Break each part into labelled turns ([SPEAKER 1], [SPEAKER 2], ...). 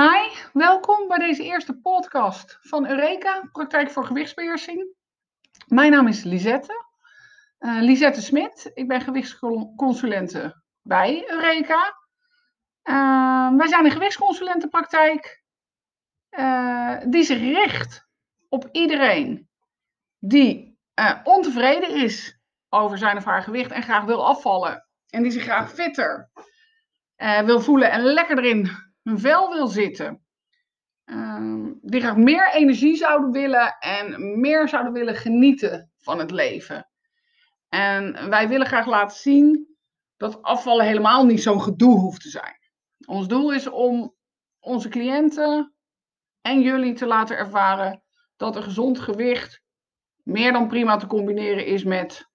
[SPEAKER 1] Hi, welkom bij deze eerste podcast van Eureka, Praktijk voor Gewichtsbeheersing. Mijn naam is Lisette, uh, Lisette Smit. Ik ben gewichtsconsulente bij Eureka. Uh, wij zijn een gewichtsconsulentenpraktijk uh, die zich richt op iedereen die ontevreden is over zijn of haar gewicht en graag wil afvallen. En die zich graag fitter wil voelen en lekker erin hun vel wil zitten. Uh, die graag meer energie zouden willen en meer zouden willen genieten van het leven. En wij willen graag laten zien dat afvallen helemaal niet zo'n gedoe hoeft te zijn. Ons doel is om onze cliënten en jullie te laten ervaren dat een gezond gewicht meer dan prima te combineren is met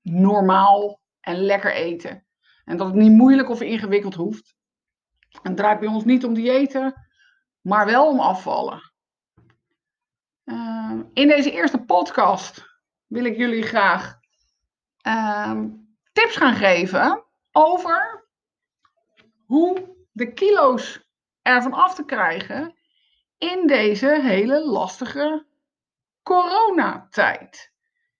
[SPEAKER 1] normaal en lekker eten. En dat het niet moeilijk of ingewikkeld hoeft. Het draait bij ons niet om diëten, maar wel om afvallen. Uh, in deze eerste podcast wil ik jullie graag uh, tips gaan geven over hoe de kilo's ervan af te krijgen in deze hele lastige coronatijd.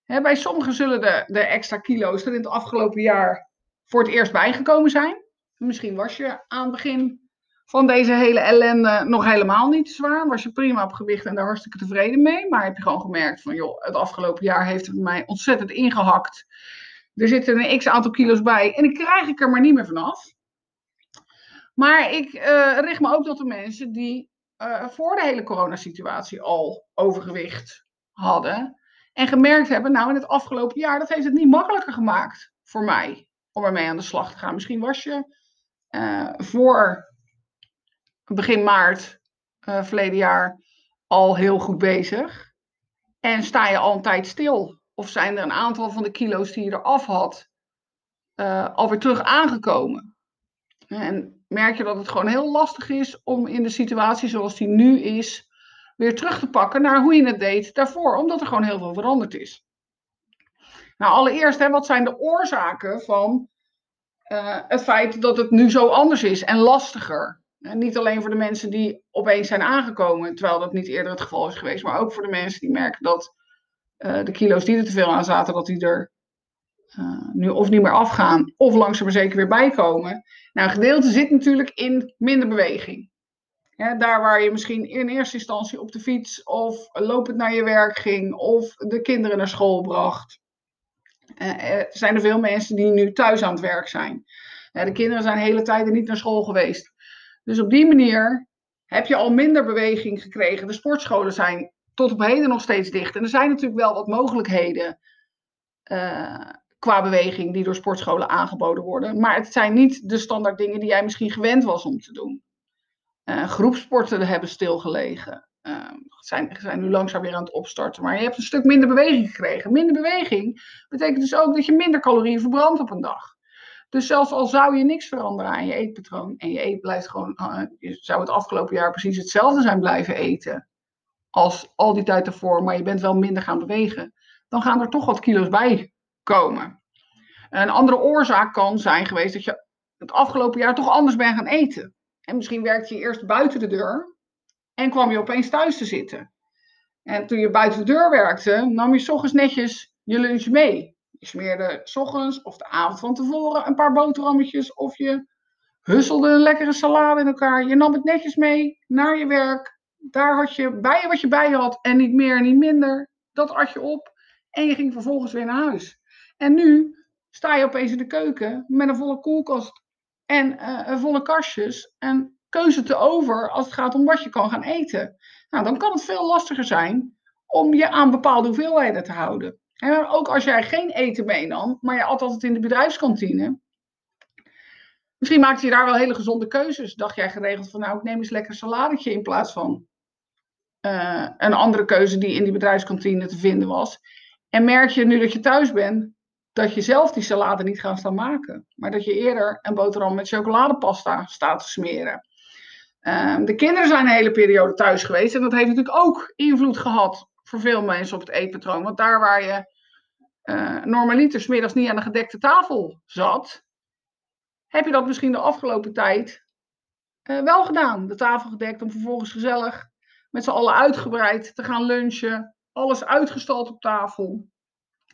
[SPEAKER 1] Bij sommigen zullen de, de extra kilo's er in het afgelopen jaar voor het eerst bijgekomen zijn. Misschien was je aan het begin van deze hele ellende nog helemaal niet zwaar. Was je prima op gewicht en daar hartstikke tevreden mee. Maar heb je gewoon gemerkt van, joh, het afgelopen jaar heeft het mij ontzettend ingehakt. Er zitten een x aantal kilo's bij en ik krijg ik er maar niet meer vanaf. Maar ik uh, richt me ook tot de mensen die uh, voor de hele coronasituatie al overgewicht hadden. En gemerkt hebben, nou in het afgelopen jaar, dat heeft het niet makkelijker gemaakt voor mij om ermee aan de slag te gaan. Misschien was je uh, voor begin maart uh, verleden jaar al heel goed bezig. En sta je al een tijd stil? Of zijn er een aantal van de kilo's die je eraf had uh, alweer terug aangekomen? En merk je dat het gewoon heel lastig is om in de situatie zoals die nu is, weer terug te pakken naar hoe je het deed daarvoor, omdat er gewoon heel veel veranderd is. Nou, allereerst, hè, wat zijn de oorzaken van uh, het feit dat het nu zo anders is en lastiger. En niet alleen voor de mensen die opeens zijn aangekomen, terwijl dat niet eerder het geval is geweest, maar ook voor de mensen die merken dat uh, de kilo's die er te veel aan zaten, dat die er nu of niet meer afgaan, of langzaam maar zeker weer bijkomen. Nou, een gedeelte zit natuurlijk in minder beweging. Daar waar je misschien in eerste instantie op de fiets of lopend naar je werk ging of de kinderen naar school bracht. Uh, zijn er veel mensen die nu thuis aan het werk zijn. de kinderen zijn de hele tijd niet naar school geweest. Dus op die manier heb je al minder beweging gekregen. De sportscholen zijn tot op heden nog steeds dicht. En er zijn natuurlijk wel wat mogelijkheden qua beweging die door sportscholen aangeboden worden. Maar het zijn niet de standaard dingen die jij misschien gewend was om te doen. Groepsporten hebben stilgelegen. Uh, zijn, zijn nu langzaam weer aan het opstarten. Maar je hebt een stuk minder beweging gekregen. Minder beweging betekent dus ook dat je minder calorieën verbrandt op een dag. Dus zelfs al zou je niks veranderen aan je eetpatroon en je eet blijft gewoon, je zou het afgelopen jaar precies hetzelfde zijn blijven eten als al die tijd ervoor, maar je bent wel minder gaan bewegen, dan gaan er toch wat kilo's bij komen. Een andere oorzaak kan zijn geweest dat je het afgelopen jaar toch anders bent gaan eten. En misschien werkte je eerst buiten de deur en kwam je opeens thuis te zitten. En toen je buiten de deur werkte, nam je s ochtends netjes je lunch mee. Je smeerde s ochtends of de avond van tevoren een paar boterhammetjes. Of je husselde een lekkere salade in elkaar. Je nam het netjes mee naar je werk. Daar had je bij je wat je bij had. En niet meer en niet minder. Dat at je op. En je ging vervolgens weer naar huis. En nu sta je opeens in de keuken met een volle koelkast en uh, volle kastjes. En keuze te over als het gaat om wat je kan gaan eten. Nou, dan kan het veel lastiger zijn om je aan bepaalde hoeveelheden te houden. En ook als jij geen eten meenam, maar je at altijd in de bedrijfskantine. Misschien maakte je daar wel hele gezonde keuzes. Dacht jij geregeld van nou, ik neem eens lekker saladetje in plaats van uh, een andere keuze die in die bedrijfskantine te vinden was. En merk je nu dat je thuis bent, dat je zelf die salade niet gaat staan maken. Maar dat je eerder een boterham met chocoladepasta staat te smeren. Uh, de kinderen zijn een hele periode thuis geweest. En dat heeft natuurlijk ook invloed gehad voor veel mensen op het eetpatroon. Want daar waar je uh, normaliter smiddags niet aan de gedekte tafel zat, heb je dat misschien de afgelopen tijd eh, wel gedaan. De tafel gedekt om vervolgens gezellig met z'n allen uitgebreid te gaan lunchen. Alles uitgestald op tafel.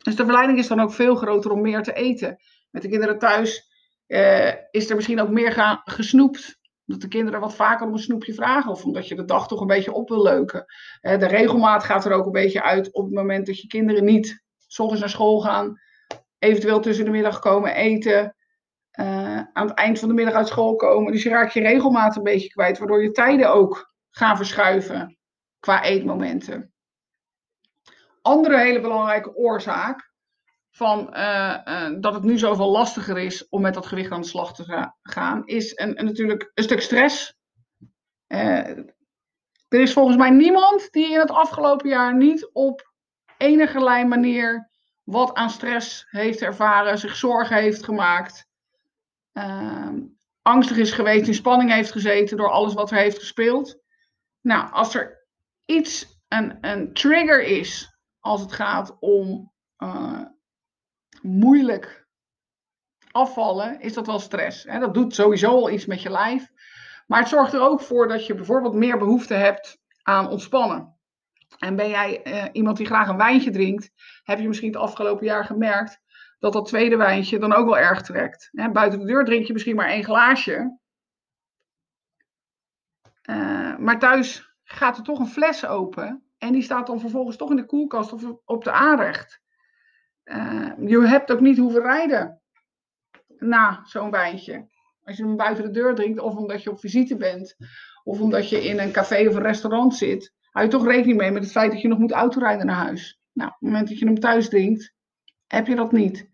[SPEAKER 1] Dus de verleiding is dan ook veel groter om meer te eten. Met de kinderen thuis eh, is er misschien ook meer gaan, gesnoept. Dat de kinderen wat vaker om een snoepje vragen. Of omdat je de dag toch een beetje op wil leuken. Eh, de regelmaat gaat er ook een beetje uit op het moment dat je kinderen niet s naar school gaan. Eventueel tussen de middag komen eten. Uh, aan het eind van de middag uit school komen. Dus je raakt je regelmaat een beetje kwijt. Waardoor je tijden ook gaan verschuiven qua eetmomenten. Andere hele belangrijke oorzaak van uh, uh, dat het nu zoveel lastiger is om met dat gewicht aan de slag te gaan, is een, natuurlijk een stuk stress. Uh, er is volgens mij niemand die in het afgelopen jaar niet op enige manier wat aan stress heeft ervaren, zich zorgen heeft gemaakt, angstig is geweest, in spanning heeft gezeten door alles wat er heeft gespeeld. Nou, als er iets, een, een trigger is als het gaat om moeilijk afvallen, is dat wel stress. Hè? Dat doet sowieso al iets met je lijf. Maar het zorgt er ook voor dat je bijvoorbeeld meer behoefte hebt aan ontspannen. En ben jij uh, iemand die graag een wijntje drinkt, heb je misschien het afgelopen jaar gemerkt dat dat tweede wijntje dan ook wel erg trekt. Hè? Buiten de deur drink je misschien maar één glaasje. Uh, maar thuis gaat er toch een fles open. En die staat dan vervolgens toch in de koelkast of op de aanrecht. Uh, je hebt ook niet hoeven rijden na zo'n wijntje. Als je hem buiten de deur drinkt, of omdat je op visite bent, of omdat je in een café of een restaurant zit, hou je toch rekening mee met het feit dat je nog moet autorijden naar huis. Nou, op het moment dat je hem thuis drinkt, heb je dat niet.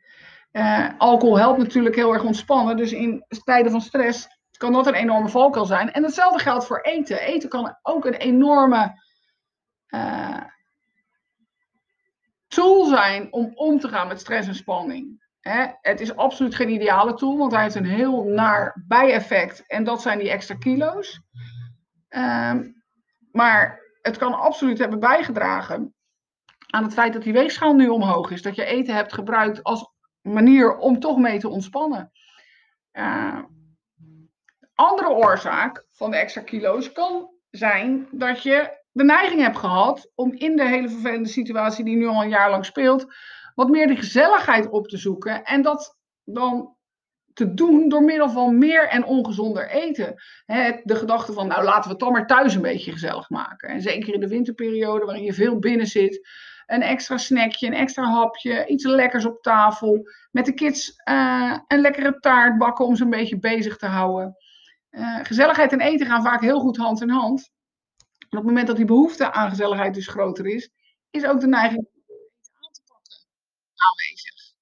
[SPEAKER 1] Uh, alcohol helpt natuurlijk heel erg ontspannen, dus in tijden van stress kan dat een enorme valkuil zijn. En hetzelfde geldt voor eten. Eten kan ook een enorme uh, tool zijn om om te gaan met stress en spanning. Het is absoluut geen ideale tool, want hij heeft een heel naar bijeffect. En dat zijn die extra kilo's. Um, maar het kan absoluut hebben bijgedragen aan het feit dat die weegschaal nu omhoog is. Dat je eten hebt gebruikt als manier om toch mee te ontspannen. Uh, andere oorzaak van de extra kilo's kan zijn dat je de neiging hebt gehad om in de hele vervelende situatie die nu al een jaar lang speelt, wat meer de gezelligheid op te zoeken. En dat dan te doen door middel van meer en ongezonder eten. de gedachte van, nou laten we het dan maar thuis een beetje gezellig maken. En zeker in de winterperiode waarin je veel binnen zit. Een extra snackje, een extra hapje, iets lekkers op tafel. Met de kids uh, een lekkere taart bakken om ze een beetje bezig te houden. Uh, gezelligheid en eten gaan vaak heel goed hand in hand. En op het moment dat die behoefte aan gezelligheid dus groter is, is ook de neiging aan te pakken aanwezig.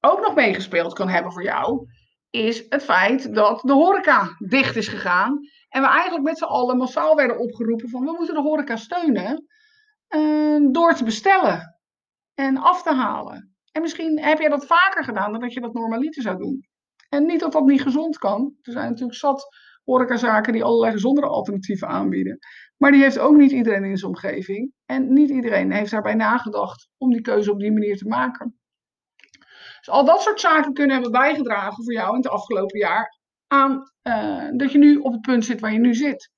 [SPEAKER 1] Ook nog meegespeeld kan hebben voor jou, is het feit dat de horeca dicht is gegaan. En we eigenlijk met z'n allen massaal werden opgeroepen van we moeten de horeca steunen uh, door te bestellen en af te halen. En misschien heb je dat vaker gedaan dan dat je dat normaliter zou doen. En niet dat dat niet gezond kan. Er zijn natuurlijk zat horecazaken die allerlei gezondere alternatieven aanbieden. Maar die heeft ook niet iedereen in zijn omgeving. En niet iedereen heeft daarbij nagedacht om die keuze op die manier te maken. Dus al dat soort zaken kunnen hebben bijgedragen voor jou in het afgelopen jaar aan uh, dat je nu op het punt zit waar je nu zit.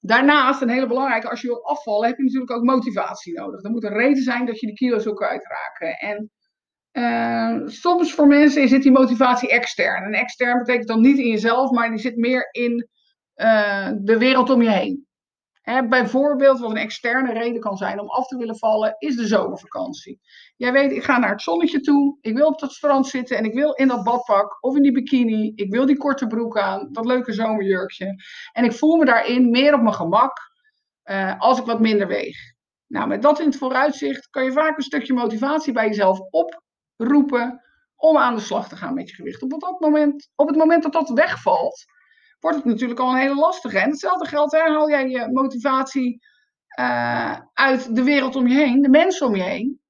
[SPEAKER 1] Daarnaast, een hele belangrijke, als je wilt afvallen, heb je natuurlijk ook motivatie nodig. Er moet een reden zijn dat je die kilo's ook kwijtraken. En uh, soms voor mensen zit die motivatie extern. En extern betekent dan niet in jezelf, maar die zit meer in uh, de wereld om je heen. Hè, bijvoorbeeld, wat een externe reden kan zijn om af te willen vallen, is de zomervakantie. Jij weet, ik ga naar het zonnetje toe, ik wil op dat strand zitten en ik wil in dat badpak of in die bikini, ik wil die korte broek aan, dat leuke zomerjurkje. En ik voel me daarin meer op mijn gemak uh, als ik wat minder weeg. Nou, met dat in het vooruitzicht kan je vaak een stukje motivatie bij jezelf op roepen om aan de slag te gaan met je gewicht. Op, dat moment, op het moment dat dat wegvalt, wordt het natuurlijk al een hele lastige. En hetzelfde geldt, hè, haal jij je motivatie uh, uit de wereld om je heen, de mensen om je heen.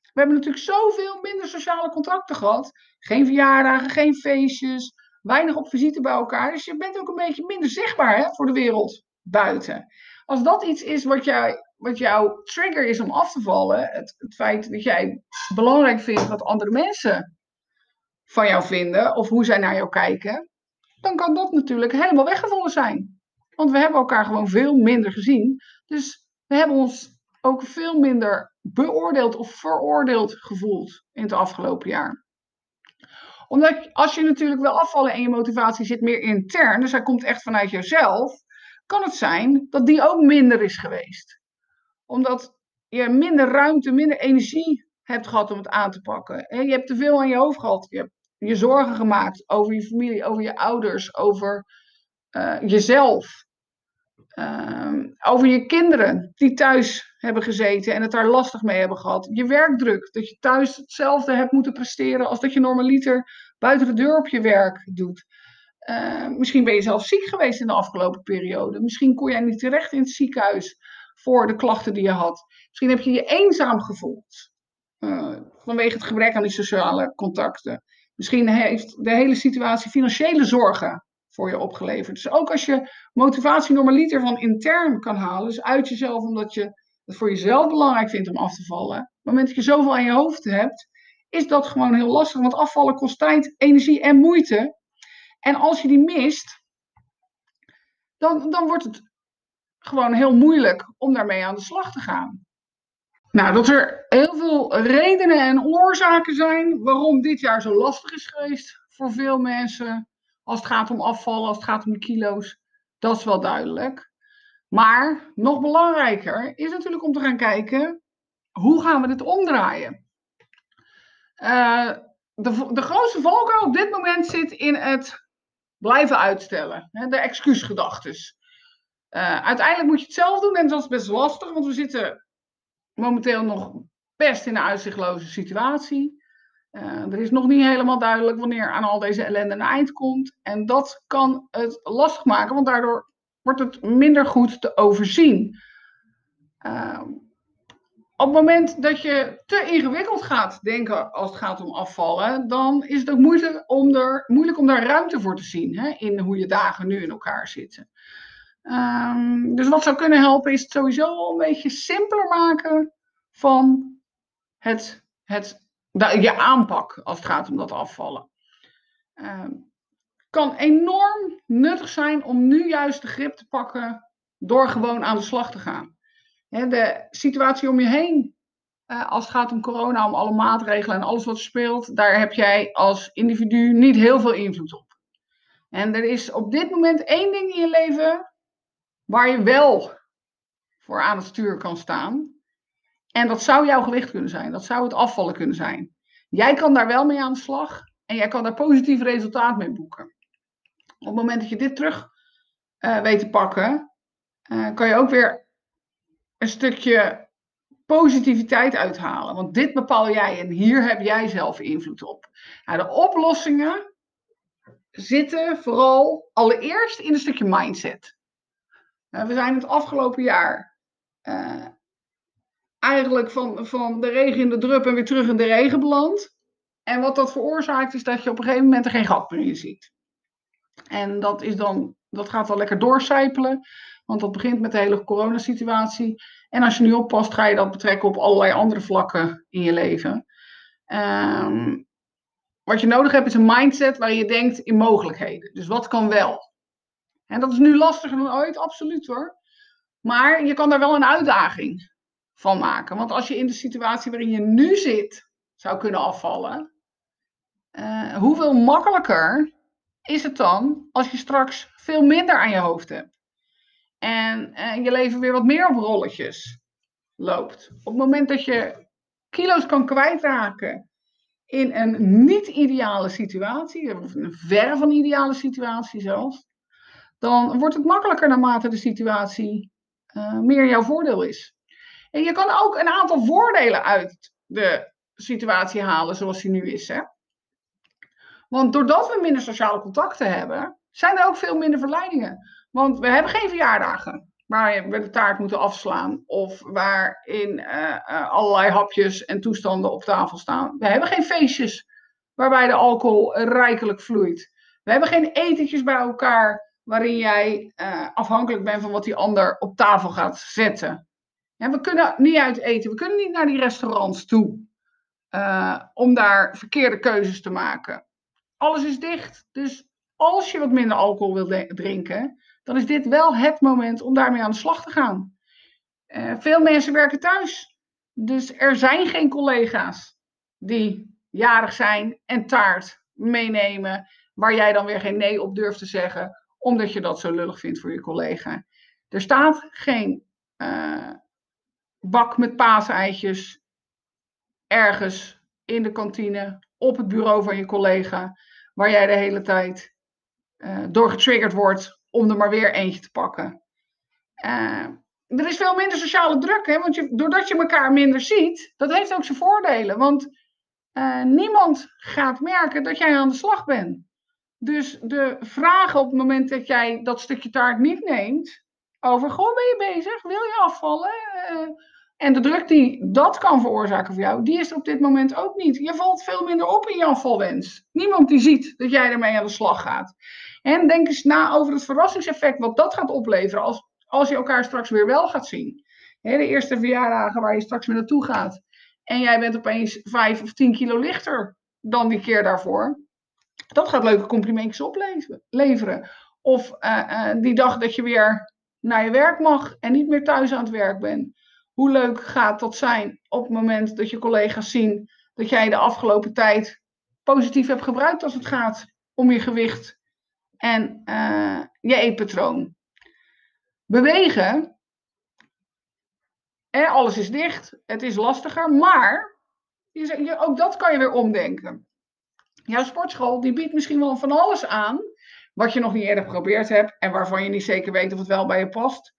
[SPEAKER 1] We hebben natuurlijk zoveel minder sociale contacten gehad. Geen verjaardagen, geen feestjes, weinig op visite bij elkaar. Dus je bent ook een beetje minder zichtbaar hè, voor de wereld buiten. Als dat iets is wat jij wat jouw trigger is om af te vallen, het, feit dat jij belangrijk vindt wat andere mensen van jou vinden of hoe zij naar jou kijken, dan kan dat natuurlijk helemaal weggevallen zijn. Want we hebben elkaar gewoon veel minder gezien. Dus we hebben ons ook veel minder beoordeeld of veroordeeld gevoeld in het afgelopen jaar omdat als je natuurlijk wil afvallen en je motivatie zit meer intern, dus hij komt echt vanuit jezelf, kan het zijn dat die ook minder is geweest. Omdat je minder ruimte, minder energie hebt gehad om het aan te pakken. Je hebt te veel aan je hoofd gehad. Je hebt je zorgen gemaakt over je familie, over je ouders, over uh, jezelf. Ehm, over je kinderen die thuis hebben gezeten en het daar lastig mee hebben gehad. Je werkdruk, dat je thuis hetzelfde hebt moeten presteren als dat je normaliter buiten de deur op je werk doet. Ehm, misschien ben je zelf ziek geweest in de afgelopen periode. Misschien kon jij niet terecht in het ziekenhuis voor de klachten die je had. Misschien heb je je eenzaam gevoeld uh, vanwege het gebrek aan die sociale contacten. Misschien heeft de hele situatie financiële zorgen voor je opgeleverd. Dus ook als je motivatie normaliter van intern kan halen, dus uit jezelf omdat je het voor jezelf belangrijk vindt om af te vallen, op het moment dat je zoveel aan je hoofd hebt, is dat gewoon heel lastig. Want afvallen kost tijd, energie en moeite. En als je die mist, dan, dan wordt het gewoon heel moeilijk om daarmee aan de slag te gaan. Nou, dat er heel veel redenen en oorzaken zijn waarom dit jaar zo lastig is geweest voor veel mensen. Als het gaat om afvallen, als het gaat om de kilo's, dat is wel duidelijk. Maar nog belangrijker is natuurlijk om te gaan kijken, hoe gaan we dit omdraaien? Uh, de, de grootste valkuil op dit moment zit in het blijven uitstellen, hè, de excuusgedachtes. Uh, uiteindelijk moet je het zelf doen en dat is best lastig, want we zitten momenteel nog best in een uitzichtloze situatie. Uh, er is nog niet helemaal duidelijk wanneer aan al deze ellende een eind komt. En dat kan het lastig maken, want daardoor wordt het minder goed te overzien. Uh, op het moment dat je te ingewikkeld gaat denken als het gaat om afvallen, dan is het ook moeilijk om, er, moeilijk om daar ruimte voor te zien hè, in hoe je dagen nu in elkaar zitten. Um, dus wat zou kunnen helpen is het sowieso een beetje simpeler maken van het, het je aanpak als het gaat om dat afvallen. Uh, kan enorm nuttig zijn om nu juist de grip te pakken door gewoon aan de slag te gaan. de situatie om je heen, uh, als het gaat om corona, om alle maatregelen en alles wat speelt, daar heb jij als individu niet heel veel invloed op. En er is op dit moment één ding in je leven waar je wel voor aan het stuur kan staan. En dat zou jouw gewicht kunnen zijn. Dat zou het afvallen kunnen zijn. Jij kan daar wel mee aan de slag en jij kan daar positief resultaat mee boeken. Op het moment dat je dit terug uh, weet te pakken, uh, kan je ook weer een stukje positiviteit uithalen. Want dit bepaal jij en hier heb jij zelf invloed op. Nou, de oplossingen zitten vooral allereerst in een stukje mindset. Uh, we zijn het afgelopen jaar eigenlijk van, van de regen in de drup en weer terug in de regen beland. En wat dat veroorzaakt is dat je op een gegeven moment er geen gat meer in ziet. En dat, is dan, dat gaat wel lekker doorcijpelen, want dat begint met de hele coronasituatie. En als je nu oppast, ga je dat betrekken op allerlei andere vlakken in je leven. Um, wat je nodig hebt is een mindset waarin je denkt in mogelijkheden. Dus wat kan wel? En dat is nu lastiger dan ooit, absoluut hoor. Maar je kan daar wel een uitdaging van maken. Want als je in de situatie waarin je nu zit zou kunnen afvallen, uh, hoeveel makkelijker is het dan als je straks veel minder aan je hoofd hebt? En, en je leven weer wat meer op rolletjes loopt. Op het moment dat je kilo's kan kwijtraken in een niet-ideale situatie, of een verre van ideale situatie zelfs, dan wordt het makkelijker naarmate de situatie uh, meer jouw voordeel is. En je kan ook een aantal voordelen uit de situatie halen zoals die nu is. Hè? Want doordat we minder sociale contacten hebben, zijn er ook veel minder verleidingen. Want we hebben geen verjaardagen waar we de taart moeten afslaan of waarin uh, allerlei hapjes en toestanden op tafel staan. We hebben geen feestjes waarbij de alcohol rijkelijk vloeit. We hebben geen etentjes bij elkaar waarin jij uh, afhankelijk bent van wat die ander op tafel gaat zetten. Ja, we kunnen niet uit eten, we kunnen niet naar die restaurants toe uh, om daar verkeerde keuzes te maken alles is dicht. Dus als je wat minder alcohol wil drinken, dan is dit wel het moment om daarmee aan de slag te gaan. Uh, veel mensen werken thuis. Dus er zijn geen collega's die jarig zijn en taart meenemen, waar jij dan weer geen nee op durft te zeggen, omdat je dat zo lullig vindt voor je collega. Er staat geen uh, bak met paaseitjes ergens in de kantine, op het bureau van je collega, waar jij de hele tijd uh, door getriggerd wordt om er maar weer eentje te pakken. Uh, er is veel minder sociale druk, hè? want je, doordat je elkaar minder ziet, dat heeft ook zijn voordelen. Want niemand gaat merken dat jij aan de slag bent. Dus de vragen op het moment dat jij dat stukje taart niet neemt, over, goh, ben je bezig? Wil je afvallen? Uh, en de druk die dat kan veroorzaken voor jou, die is er op dit moment ook niet. Je valt veel minder op in je afvalwens. Niemand die ziet dat jij ermee aan de slag gaat. En denk eens na over het verrassingseffect wat dat gaat opleveren als, als je elkaar straks weer wel gaat zien. de eerste verjaardagen waar je straks weer naartoe gaat. En jij bent opeens 5 of 10 kilo lichter dan die keer daarvoor. Dat gaat leuke complimentjes opleveren. Of uh, uh, die dag dat je weer naar je werk mag en niet meer thuis aan het werk bent. Hoe leuk gaat dat zijn op het moment dat je collega's zien dat jij de afgelopen tijd positief hebt gebruikt als het gaat om je gewicht en uh, je eetpatroon. Bewegen, alles is dicht, het is lastiger, maar je, ook dat kan je weer omdenken. Jouw sportschool die biedt misschien wel van alles aan wat je nog niet eerder geprobeerd hebt en waarvan je niet zeker weet of het wel bij je past.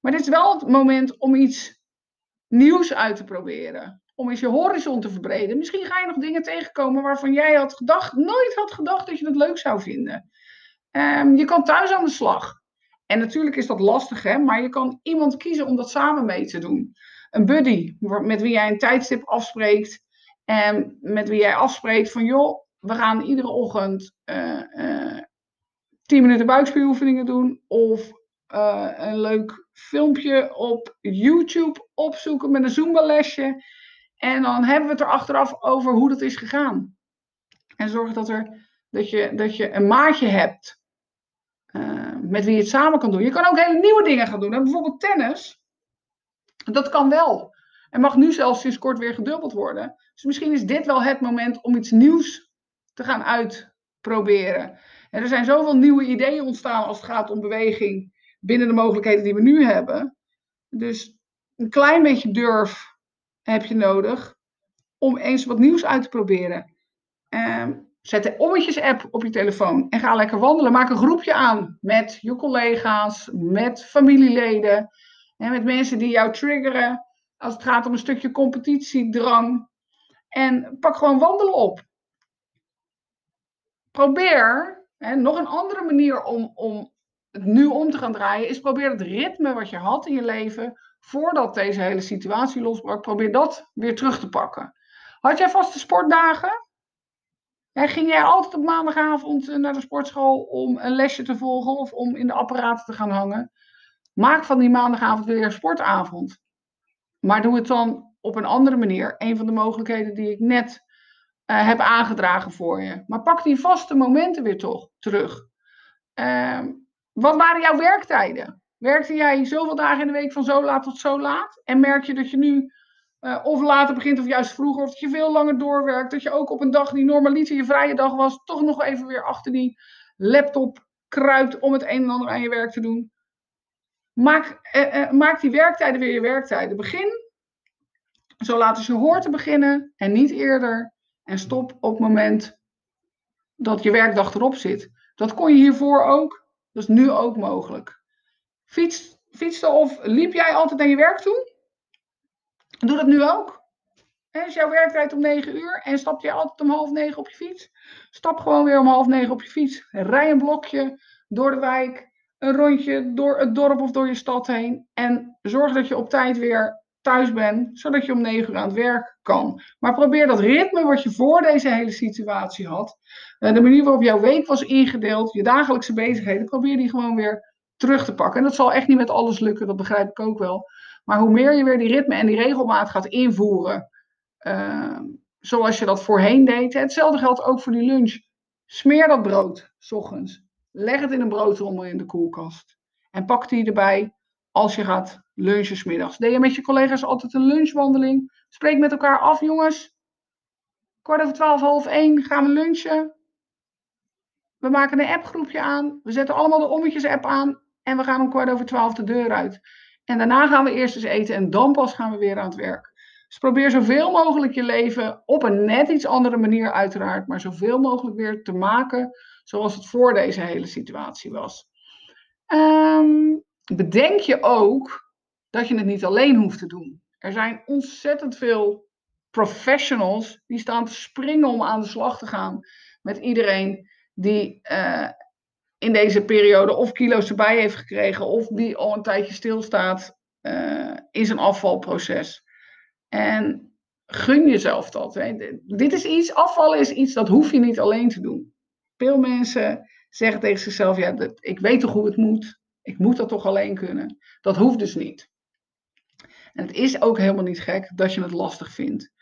[SPEAKER 1] Maar dit is wel het moment om iets nieuws uit te proberen. Om eens je horizon te verbreden. Misschien ga je nog dingen tegenkomen waarvan jij had gedacht, nooit had gedacht dat je het leuk zou vinden. Um, je kan thuis aan de slag. En natuurlijk is dat lastig, hè? maar je kan iemand kiezen om dat samen mee te doen. Een buddy met wie jij een tijdstip afspreekt. En met wie jij afspreekt van, joh, we gaan iedere ochtend uh, uh, 10 minuten buikspieroefeningen doen. Of uh, een leuk filmpje op YouTube opzoeken met een Zumba-lesje. En dan hebben we het er achteraf over hoe dat is gegaan. En zorg dat, er, dat, je, dat je een maatje hebt met wie je het samen kan doen. Je kan ook hele nieuwe dingen gaan doen. bijvoorbeeld tennis. Dat kan wel. En mag nu zelfs sinds kort weer gedubbeld worden. Dus misschien is dit wel het moment om iets nieuws te gaan uitproberen. En er zijn zoveel nieuwe ideeën ontstaan als het gaat om beweging binnen de mogelijkheden die we nu hebben. Dus een klein beetje durf heb je nodig om eens wat nieuws uit te proberen. Um, zet de ommetjes-app op je telefoon en ga lekker wandelen. Maak een groepje aan met je collega's, met familieleden en met mensen die jou triggeren als het gaat om een stukje competitiedrang. En pak gewoon wandelen op. Probeer, hè, nog een andere manier om, om het nu om te gaan draaien, is probeer het ritme wat je had in je leven voordat deze hele situatie losbrak, probeer dat weer terug te pakken. Had jij vaste sportdagen? Ging jij altijd op maandagavond eh, naar de sportschool om een lesje te volgen of om in de apparaten te gaan hangen? Maak van die maandagavond weer sportavond. Maar doe het dan op een andere manier. Een van de mogelijkheden die ik net uh, heb aangedragen voor je. Maar pak die vaste momenten weer toch terug. Uh, wat waren jouw werktijden? Werkte jij zoveel dagen in de week van zo laat tot zo laat? En merk je dat je nu uh, of later begint of juist vroeger, of dat je veel langer doorwerkt, dat je ook op een dag die normaliter je vrije dag was, toch nog even weer achter die laptop kruipt om het een en ander aan je werk te doen? Maak, uh, maak die werktijden weer je werktijden. Begin zo laat als je hoort te beginnen en niet eerder. En stop op het moment dat je werkdag erop zit. Dat kon je hiervoor ook. Dat is nu ook mogelijk. Fiets, fietste of liep jij altijd naar je werk toe? Doe dat nu ook. He, is jouw werktijd om 9 uur en stap je altijd om half negen op je fiets? Stap gewoon weer om half negen op je fiets. Rij een blokje door de wijk, een rondje door het dorp of door je stad heen. En zorg dat je op tijd weer thuis bent, zodat je om 9 uur aan het werk kan. Maar probeer dat ritme wat je voor deze hele situatie had, eh, de manier waarop jouw week was ingedeeld, je dagelijkse bezigheden, probeer die gewoon weer terug te pakken. En dat zal echt niet met alles lukken, dat begrijp ik ook wel. Maar hoe meer je weer die ritme en die regelmaat gaat invoeren, uh, zoals je dat voorheen deed. Hetzelfde geldt ook voor die lunch. Smeer dat brood, s ochtends. Leg het in een broodrommel in de koelkast. En pak die erbij als je gaat lunchen s middags. Deed je met je collega's altijd een lunchwandeling? Spreek met elkaar af, jongens. Kwart over twaalf, half één gaan we lunchen. We maken een appgroepje aan. We zetten allemaal de ommetjes app aan. En we gaan om kwart over twaalf de deur uit. En daarna gaan we eerst eens eten en dan pas gaan we weer aan het werk. Dus probeer zoveel mogelijk je leven op een net iets andere manier uiteraard, maar zoveel mogelijk weer te maken zoals het voor deze hele situatie was. Ehm, bedenk je ook dat je het niet alleen hoeft te doen. Er zijn ontzettend veel professionals die staan te springen om aan de slag te gaan met iedereen die uh, in deze periode of kilo's erbij heeft gekregen of die al een tijdje stilstaat uh, in zijn afvalproces. En gun jezelf dat. Hè. Dit is iets, afvallen is iets, dat hoef je niet alleen te doen. Veel mensen zeggen tegen zichzelf, ja, ik weet toch hoe het moet. Ik moet dat toch alleen kunnen. Dat hoeft dus niet. En het is ook helemaal niet gek dat je het lastig vindt.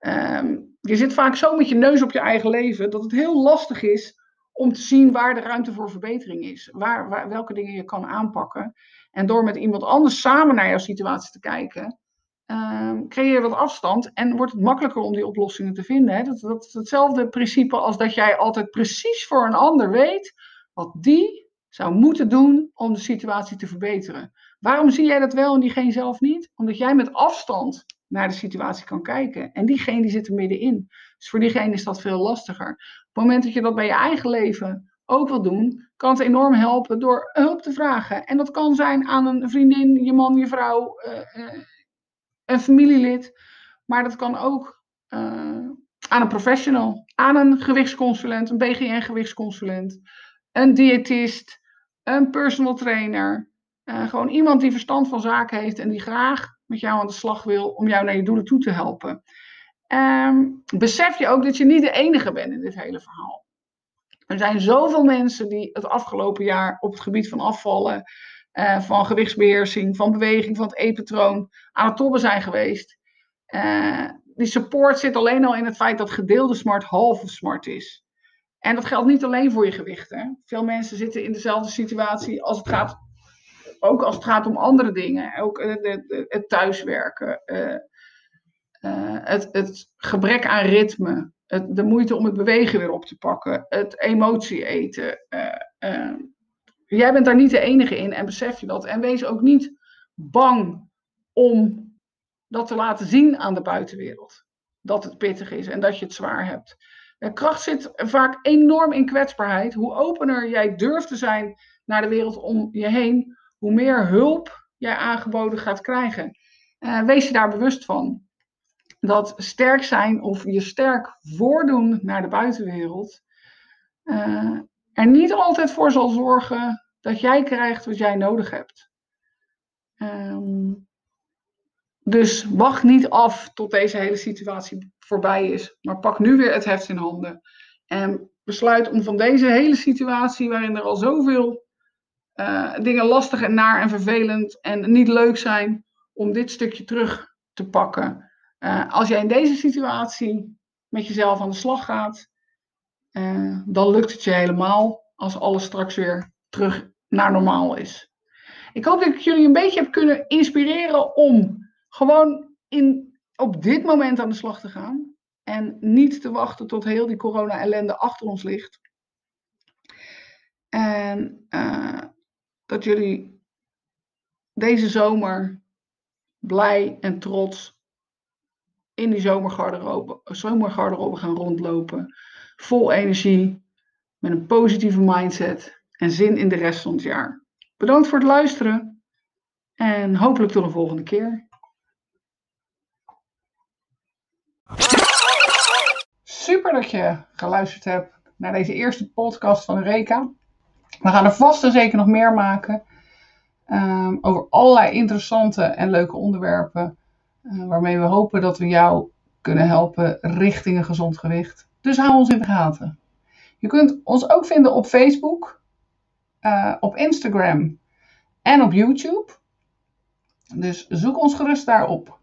[SPEAKER 1] Um, je zit vaak zo met je neus op je eigen leven dat het heel lastig is om te zien waar de ruimte voor verbetering is. Waar, welke dingen je kan aanpakken. En door met iemand anders samen naar jouw situatie te kijken, um, creëer je wat afstand en wordt het makkelijker om die oplossingen te vinden. Hè? Dat, dat is hetzelfde principe als dat jij altijd precies voor een ander weet wat die zou moeten doen om de situatie te verbeteren. Waarom zie jij dat wel en diegene zelf niet? Omdat jij met afstand naar de situatie kan kijken. En diegene die zit er middenin. Dus voor diegene is dat veel lastiger. Op het moment dat je dat bij je eigen leven ook wil doen, kan het enorm helpen door hulp te vragen. En dat kan zijn aan een vriendin, je man, je vrouw, uh, een familielid. Maar dat kan ook uh, aan een professional, aan een gewichtsconsulent, een BGN-gewichtsconsulent, een diëtist, een personal trainer. Uh, gewoon iemand die verstand van zaken heeft en die graag met jou aan de slag wil om jou naar je doelen toe te helpen. Um, besef je ook dat je niet de enige bent in dit hele verhaal. Er zijn zoveel mensen die het afgelopen jaar op het gebied van afvallen, uh, van gewichtsbeheersing, van beweging, van het eetpatroon aan het tobben zijn geweest. Uh, die support zit alleen al in het feit dat gedeelde smart halve smart is. En dat geldt niet alleen voor je gewicht. Hè. Veel mensen zitten in dezelfde situatie als het gaat ook als het gaat om andere dingen. Ook het, het thuiswerken, uh, uh, het, het, gebrek aan ritme, het, de moeite om het bewegen weer op te pakken, het emotie eten. Jij bent daar niet de enige in en besef je dat. En wees ook niet bang om dat te laten zien aan de buitenwereld. Dat het pittig is en dat je het zwaar hebt. Kracht zit vaak enorm in kwetsbaarheid. Hoe opener jij durft te zijn naar de wereld om je heen, hoe meer hulp jij aangeboden gaat krijgen. Uh, wees je daar bewust van. Dat sterk zijn of je sterk voordoen naar de buitenwereld uh, er niet altijd voor zal zorgen dat jij krijgt wat jij nodig hebt. Um, dus wacht niet af tot deze hele situatie voorbij is, maar pak nu weer het heft in handen. En besluit om van deze hele situatie, waarin er al zoveel uh, dingen lastig en naar en vervelend en niet leuk zijn, om dit stukje terug te pakken. Uh, als jij in deze situatie met jezelf aan de slag gaat, uh, dan lukt het je helemaal als alles straks weer terug naar normaal is. Ik hoop dat ik jullie een beetje heb kunnen inspireren om gewoon in, op dit moment aan de slag te gaan. En niet te wachten tot heel die corona-ellende achter ons ligt. En dat jullie deze zomer blij en trots in die zomergarderobe, zomergarderobe gaan rondlopen. Vol energie, met een positieve mindset en zin in de rest van het jaar. Bedankt voor het luisteren en hopelijk tot een volgende keer. Super dat je geluisterd hebt naar deze eerste podcast van Reka. We gaan er vast en zeker nog meer maken. Um, over allerlei interessante en leuke onderwerpen. Uh, waarmee we hopen dat we jou kunnen helpen richting een gezond gewicht. Dus hou ons in de gaten. Je kunt ons ook vinden op Facebook, uh, op Instagram en op YouTube. Dus zoek ons gerust daarop.